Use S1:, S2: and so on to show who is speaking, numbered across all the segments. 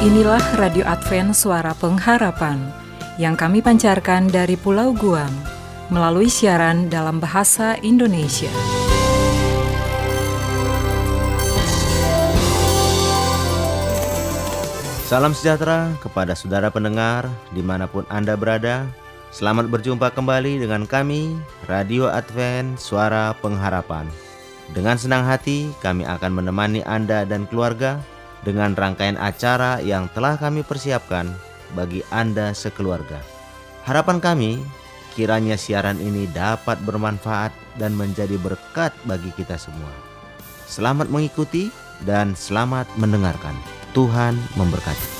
S1: Inilah Radio Advent Suara Pengharapan yang kami pancarkan dari Pulau Guam melalui siaran dalam bahasa Indonesia.
S2: Salam sejahtera kepada saudara pendengar di mana pun Anda berada. Selamat berjumpa kembali dengan kami, Radio Advent Suara Pengharapan. Dengan senang hati, kami akan menemani Anda dan keluarga dengan rangkaian acara yang telah kami persiapkan bagi Anda sekeluarga. Harapan kami kiranya siaran ini dapat bermanfaat dan menjadi berkat bagi kita semua. Selamat mengikuti dan selamat mendengarkan. Tuhan memberkati.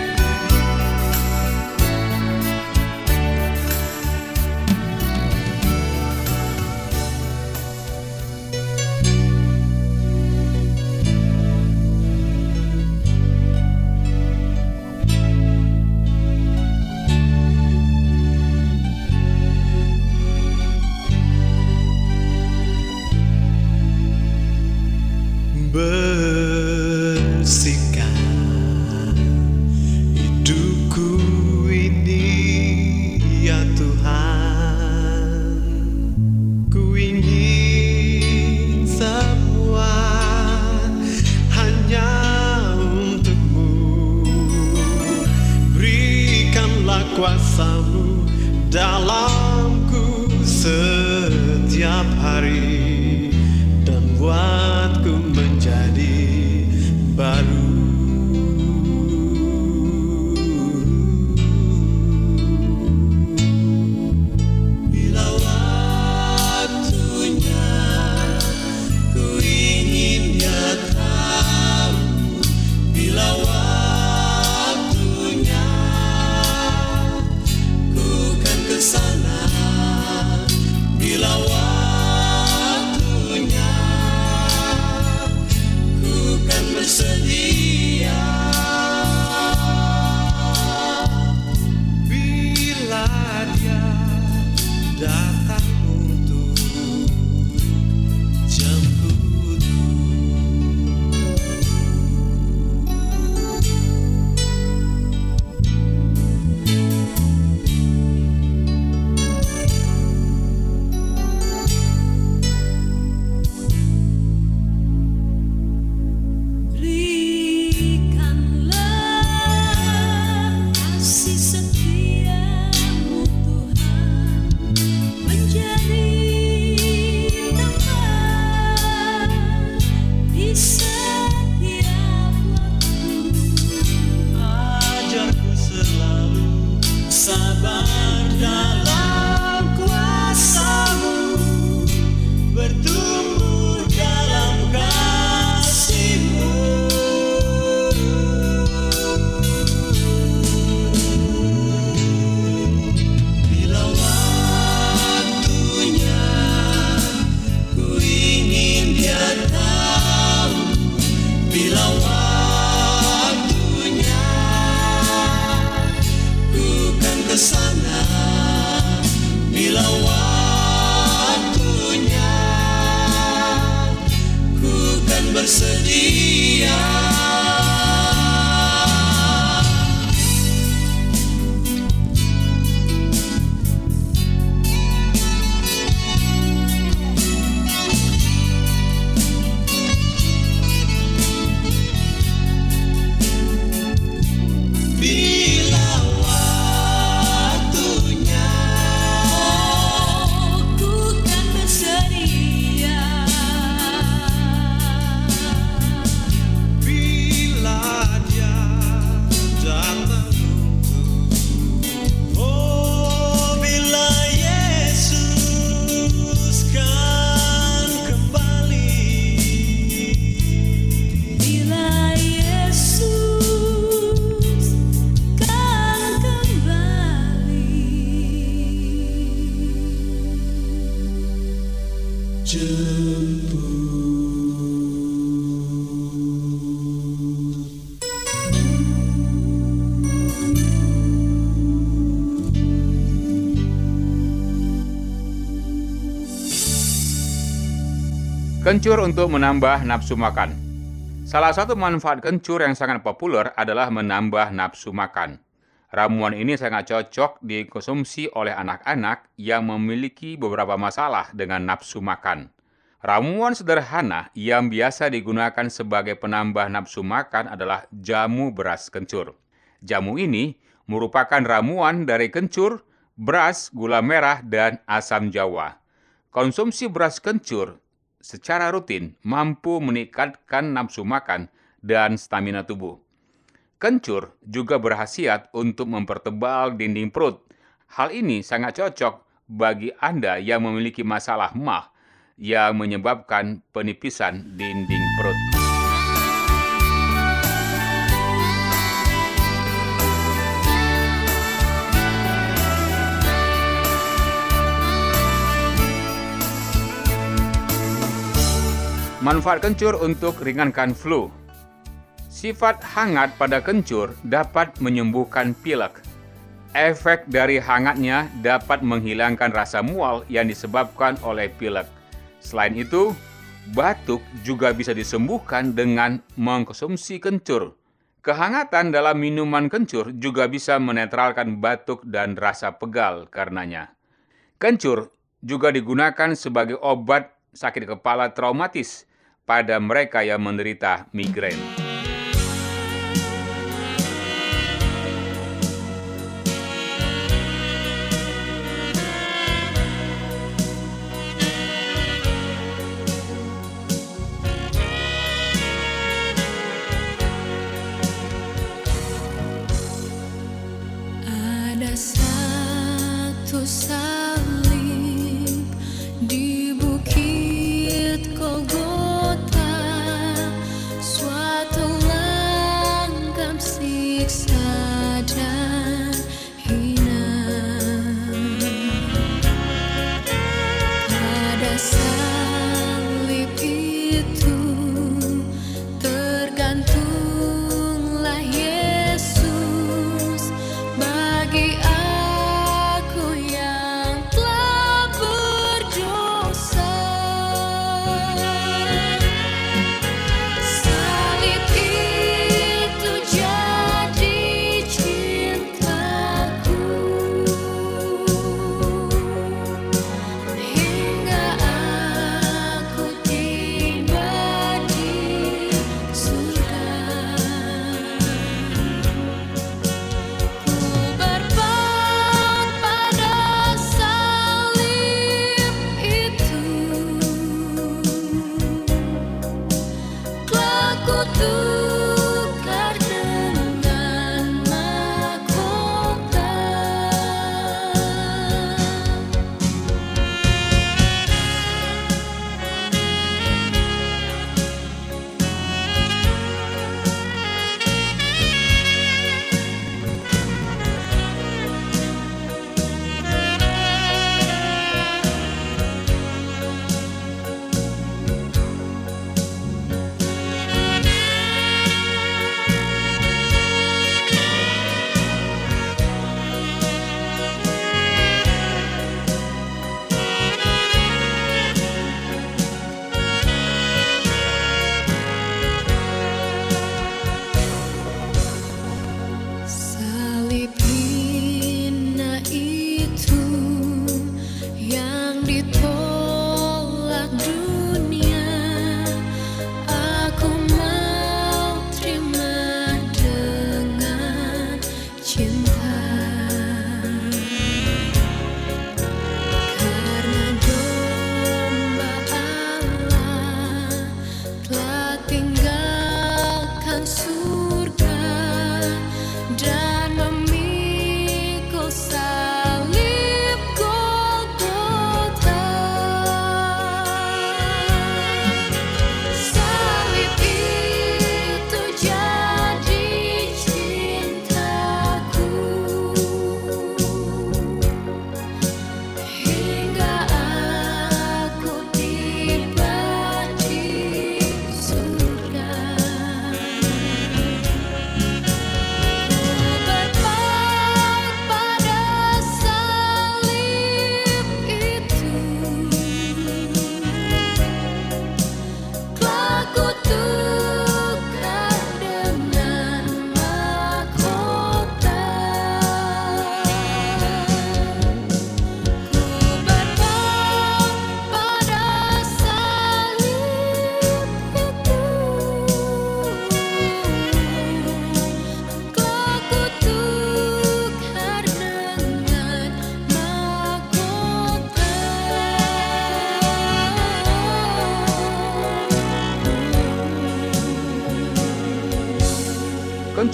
S1: bird.
S3: Kencur untuk menambah nafsu makan. Salah satu manfaat kencur yang sangat populer adalah menambah nafsu makan. Ramuan ini sangat cocok dikonsumsi oleh anak-anak yang memiliki beberapa masalah dengan nafsu makan. Ramuan sederhana yang biasa digunakan sebagai penambah nafsu makan adalah jamu beras kencur. Jamu ini merupakan ramuan dari kencur, beras, gula merah, dan asam jawa. Konsumsi beras kencur secara rutin mampu meningkatkan nafsu makan dan stamina tubuh. Kencur juga berhasiat untuk mempertebal dinding perut. Hal ini sangat cocok bagi Anda yang memiliki masalah mah yang menyebabkan penipisan dinding perut. Manfaat kencur untuk ringankan flu. Sifat hangat pada kencur dapat menyembuhkan pilek. Efek dari hangatnya dapat menghilangkan rasa mual yang disebabkan oleh pilek. Selain itu, batuk juga bisa disembuhkan dengan mengkonsumsi kencur. Kehangatan dalam minuman kencur juga bisa menetralkan batuk dan rasa pegal karenanya. Kencur juga digunakan sebagai obat sakit kepala traumatis pada mereka yang menderita migrain.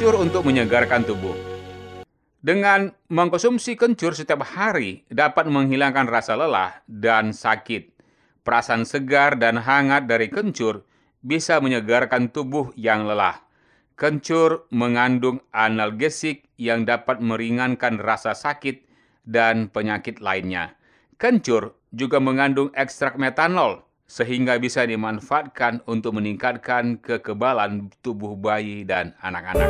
S3: Kencur untuk menyegarkan tubuh. Dengan mengkonsumsi kencur setiap hari dapat menghilangkan rasa lelah dan sakit. Perasaan segar dan hangat dari kencur bisa menyegarkan tubuh yang lelah. Kencur mengandung analgesik yang dapat meringankan rasa sakit dan penyakit lainnya. Kencur juga mengandung ekstrak metanol sehingga bisa dimanfaatkan untuk meningkatkan kekebalan tubuh bayi dan anak-anak.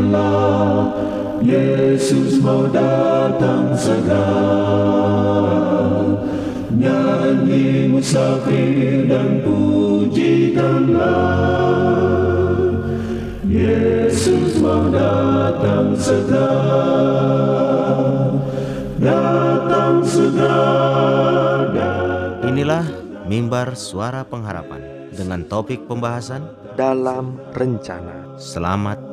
S4: bunyikanlah Yesus mau datang segera Nyanyi musafir dan pujikanlah Yesus mau datang segera Datang segera
S2: Inilah mimbar suara pengharapan dengan topik pembahasan
S5: dalam rencana.
S2: Selamat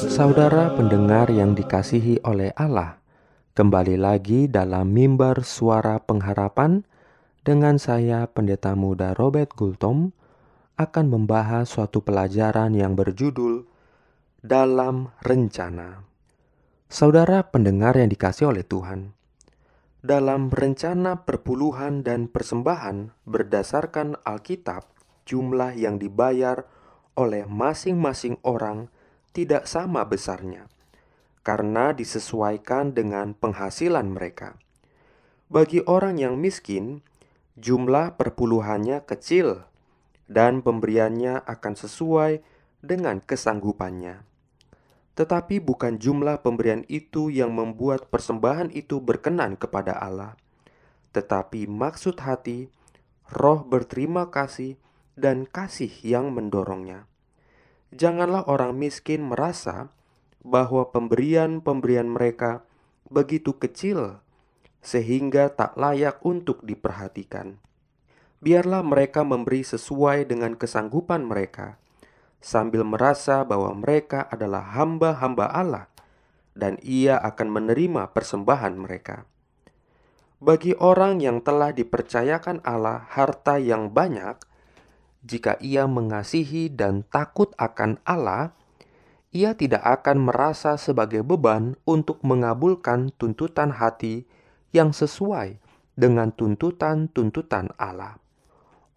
S5: Saudara pendengar yang dikasihi oleh Allah, kembali lagi dalam mimbar suara pengharapan dengan saya Pendeta Muda Robert Gultom akan membahas suatu pelajaran yang berjudul Dalam Rencana. Saudara pendengar yang dikasih oleh Tuhan, dalam rencana perpuluhan dan persembahan berdasarkan Alkitab, jumlah yang dibayar oleh masing-masing orang tidak sama besarnya karena disesuaikan dengan penghasilan mereka. Bagi orang yang miskin, jumlah perpuluhannya kecil dan pemberiannya akan sesuai dengan kesanggupannya. Tetapi bukan jumlah pemberian itu yang membuat persembahan itu berkenan kepada Allah, tetapi maksud hati, roh berterima kasih, dan kasih yang mendorongnya. Janganlah orang miskin merasa bahwa pemberian-pemberian mereka begitu kecil sehingga tak layak untuk diperhatikan. Biarlah mereka memberi sesuai dengan kesanggupan mereka sambil merasa bahwa mereka adalah hamba-hamba Allah dan ia akan menerima persembahan mereka. Bagi orang yang telah dipercayakan Allah harta yang banyak, jika ia mengasihi dan takut akan Allah, ia tidak akan merasa sebagai beban untuk mengabulkan tuntutan hati yang sesuai dengan tuntutan-tuntutan Allah.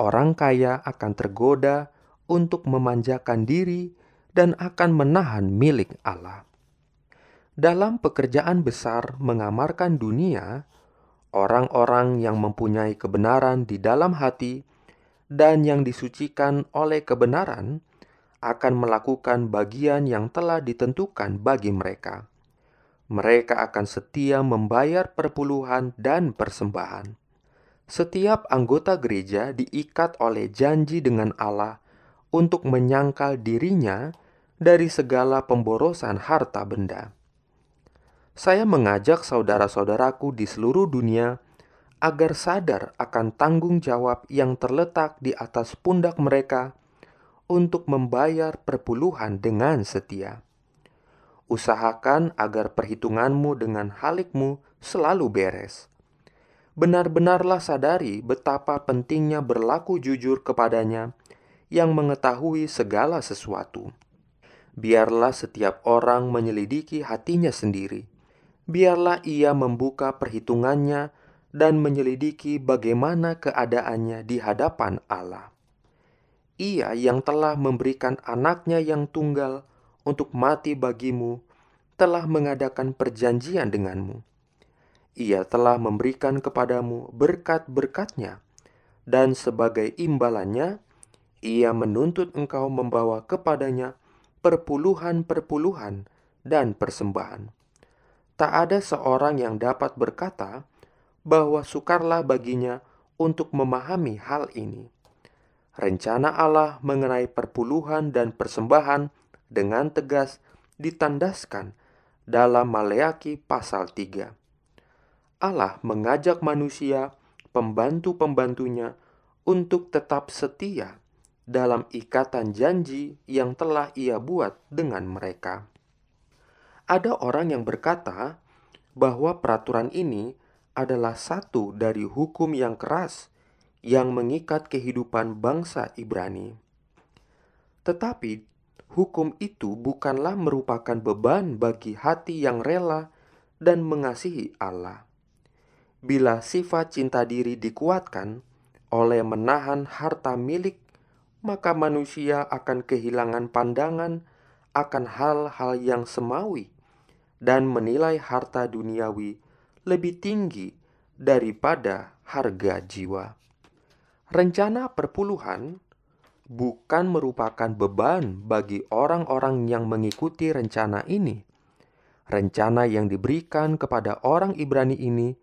S5: Orang kaya akan tergoda untuk memanjakan diri dan akan menahan milik Allah. Dalam pekerjaan besar mengamarkan dunia, orang-orang yang mempunyai kebenaran di dalam hati dan yang disucikan oleh kebenaran akan melakukan bagian yang telah ditentukan bagi mereka. Mereka akan setia membayar perpuluhan dan persembahan. Setiap anggota gereja diikat oleh janji dengan Allah untuk menyangkal dirinya dari segala pemborosan harta benda. Saya mengajak saudara-saudaraku di seluruh dunia agar sadar akan tanggung jawab yang terletak di atas pundak mereka untuk membayar perpuluhan dengan setia. Usahakan agar perhitunganmu dengan halikmu selalu beres. Benar-benarlah sadari betapa pentingnya berlaku jujur kepadanya yang mengetahui segala sesuatu. Biarlah setiap orang menyelidiki hatinya sendiri. Biarlah ia membuka perhitungannya dan menyelidiki bagaimana keadaannya di hadapan Allah. Ia yang telah memberikan anaknya yang tunggal untuk mati bagimu, telah mengadakan perjanjian denganmu. Ia telah memberikan kepadamu berkat-berkatnya, dan sebagai imbalannya, ia menuntut engkau membawa kepadanya perpuluhan-perpuluhan dan persembahan. Tak ada seorang yang dapat berkata bahwa sukarlah baginya untuk memahami hal ini. Rencana Allah mengenai perpuluhan dan persembahan dengan tegas ditandaskan dalam Maleaki pasal 3. Allah mengajak manusia, pembantu-pembantunya, untuk tetap setia dalam ikatan janji yang telah ia buat dengan mereka. Ada orang yang berkata bahwa peraturan ini adalah satu dari hukum yang keras yang mengikat kehidupan bangsa Ibrani. Tetapi hukum itu bukanlah merupakan beban bagi hati yang rela dan mengasihi Allah. Bila sifat cinta diri dikuatkan oleh menahan harta milik, maka manusia akan kehilangan pandangan akan hal-hal yang semawi dan menilai harta duniawi lebih tinggi daripada harga jiwa. Rencana perpuluhan bukan merupakan beban bagi orang-orang yang mengikuti rencana ini. Rencana yang diberikan kepada orang Ibrani ini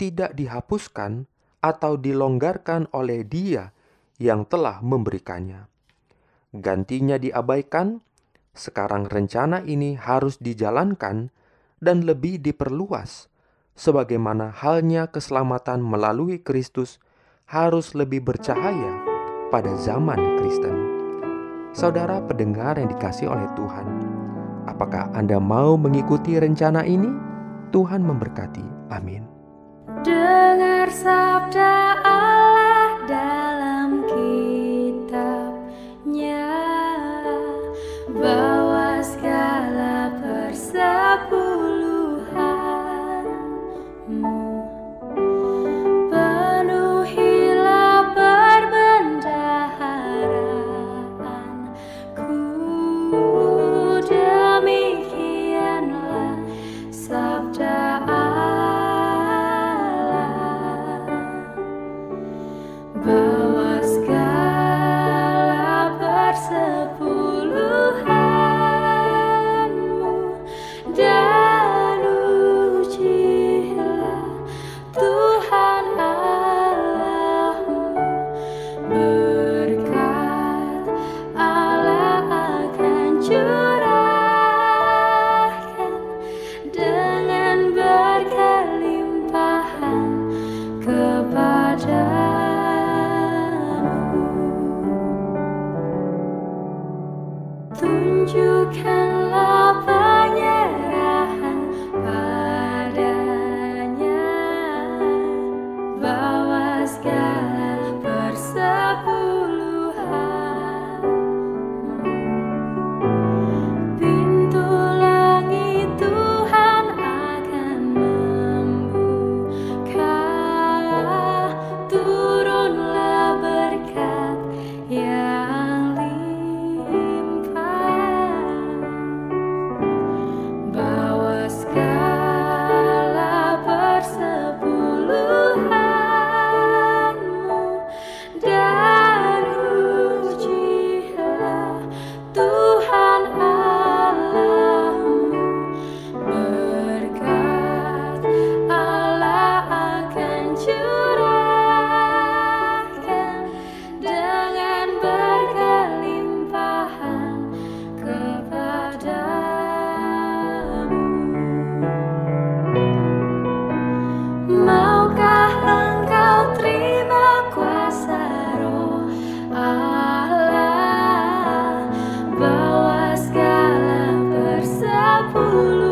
S5: tidak dihapuskan atau dilonggarkan oleh Dia yang telah memberikannya. Gantinya diabaikan, sekarang rencana ini harus dijalankan dan lebih diperluas, sebagaimana halnya keselamatan melalui Kristus harus lebih bercahaya pada zaman Kristen. Saudara pendengar yang dikasih oleh Tuhan, apakah Anda mau mengikuti rencana ini? Tuhan memberkati. Amin.
S6: Dengar sabda 不落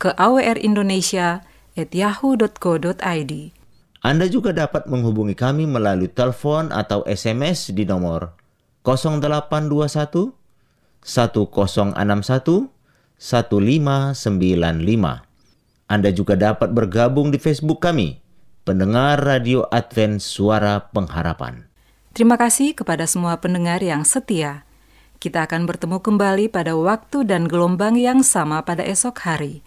S7: ke awrindonesia@yahoo.co.id.
S2: Anda juga dapat menghubungi kami melalui telepon atau SMS di nomor 0821 1061 1595. Anda juga dapat bergabung di Facebook kami, pendengar Radio Advent Suara Pengharapan.
S7: Terima kasih kepada semua pendengar yang setia. Kita akan bertemu kembali pada waktu dan gelombang yang sama pada esok hari.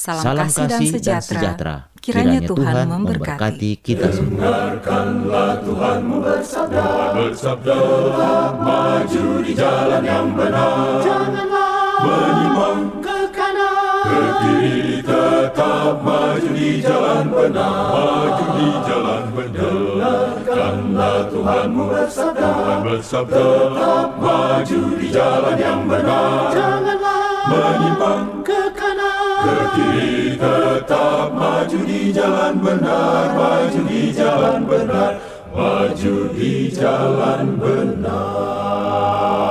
S7: Salam, kasih, dan sejahtera. Kiranya, Tuhan, memberkati.
S2: kita semua.
S4: Dengarkanlah Tuhanmu bersabda, bersabda, tetap maju di jalan yang benar. Janganlah menyimpang ke kanan, ke kiri, tetap maju di jalan benar. Maju di jalan benar. Dengarkanlah Tuhanmu bersabda, Tuhan bersabda, tetap maju di jalan yang benar. Janganlah menyimpang ke kanan, ke tetap maju di jalan benar, maju di jalan benar, maju di jalan benar.